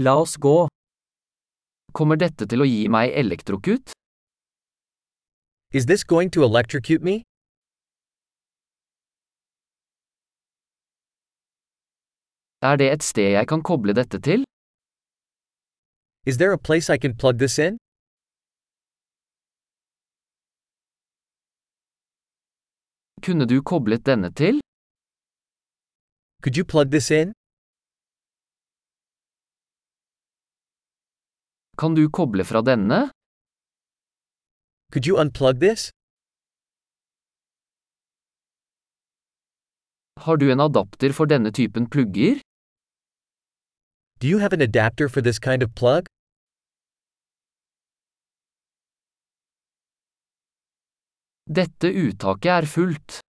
La oss gå. Kommer dette til å gi meg elektrokut? Is this going to electrocute me? Er det et sted jeg kan koble dette til? Is there a place I can plug this in? Kunne du koblet denne til? Could you plug this in? Kan du koble fra denne? Could you unplug this? Har du en adapter for denne typen plugger? Do you have an adapter for this kind of plug? Dette uttaket er fullt.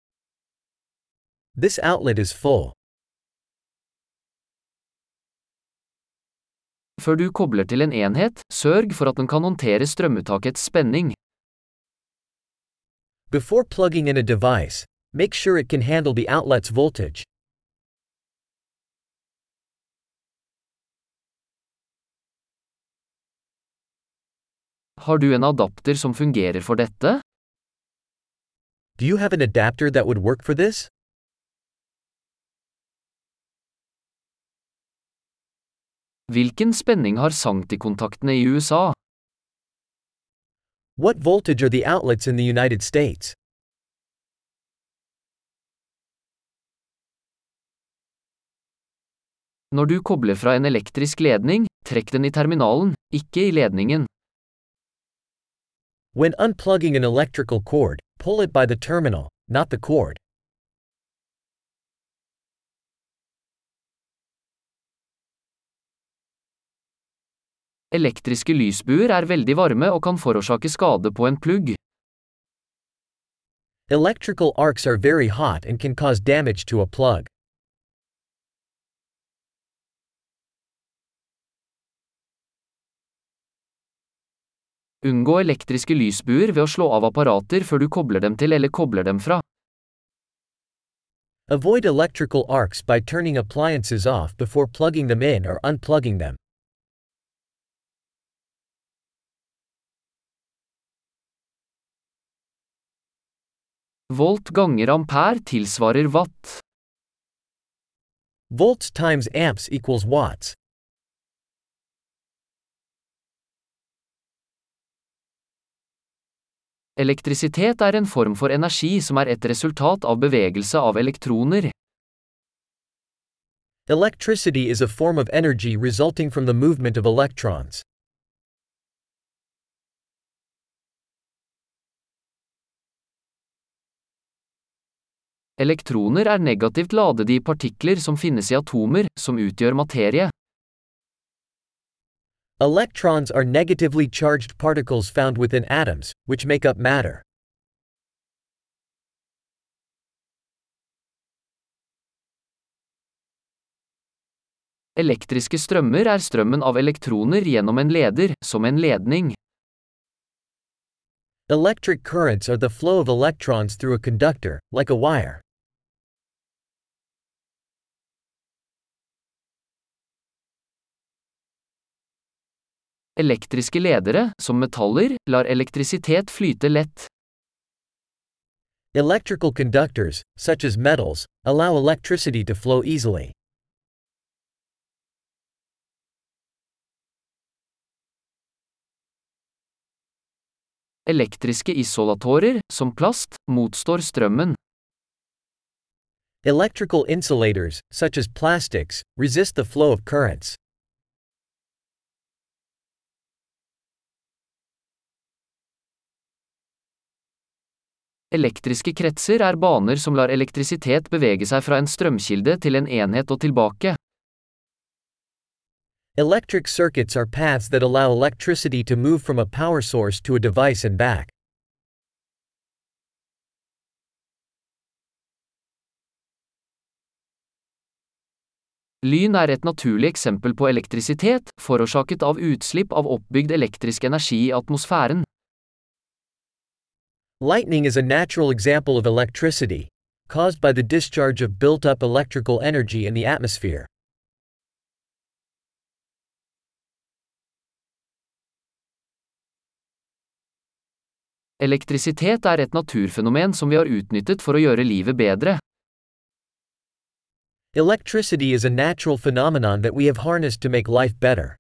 This outlet is full. Før du kobler til en enhet, sørg for at den kan håndtere strømuttakets spenning. Before plugging in a device, make sure it can handle the outlet's voltage. Har du en adapter som fungerer for dette? Do you have an adapter that would work for this? Hvilken spenning har sanktikontaktene i USA? What voltage are the outlets in the United States? Når du kobler fra en elektrisk ledning, trekk den i terminalen, ikke i ledningen. When unplugging an electrical cord, pull it by the terminal, not the cord. Elektriske lysbuer er veldig varme og kan forårsake skade på en plugg. Electrical arcs are very hot and can cause damage to a plug. Unngå elektriske lysbuer ved å slå av apparater før du kobler dem til eller kobler dem fra. Avoid electrical arcs by turning appliances off before plugging them in or unplugging them. Volt ganger ampere tilsvarer watt. Volts times amps equals watts. Elektrisitet er en form for energi som er et resultat av bevegelse av elektroner. Electricity is a form of energy resulting from the movement of electrons. Elektroner er negativt ladede i partikler som finnes i atomer, som utgjør materie. Electrons are negatively charged particles found within atoms, which make up matter. Elektriske strømmer er strømmen av elektroner gjennom en leder, som en ledning. Electric currents are the flow of electrons through a conductor, like a wire. Elektriske ledere, som metaller, lar elektrisitet flyte lett. Electrical conductors, such as metals, allow electricity to flow easily. Elektriske isolatorer, som plast, motstår strømmen. Electrical insulators, such as plastics, resist the flow of currents. Elektriske kretser er baner som lar elektrisitet bevege seg fra en strømkilde til en enhet og tilbake. Electric circuits are paths that allow electricity to move from a power source to a device and back. Lyn er et naturlig eksempel på elektrisitet, forårsaket av utslipp av oppbygd elektrisk energi i atmosfæren. Lightning is a natural example of electricity, caused by the discharge of built-up electrical energy in the atmosphere. Elektricitet är er ett naturfenomen som vi har utnyttjat for att göra livet bättre. Electricity is a natural phenomenon that we have harnessed to make life better.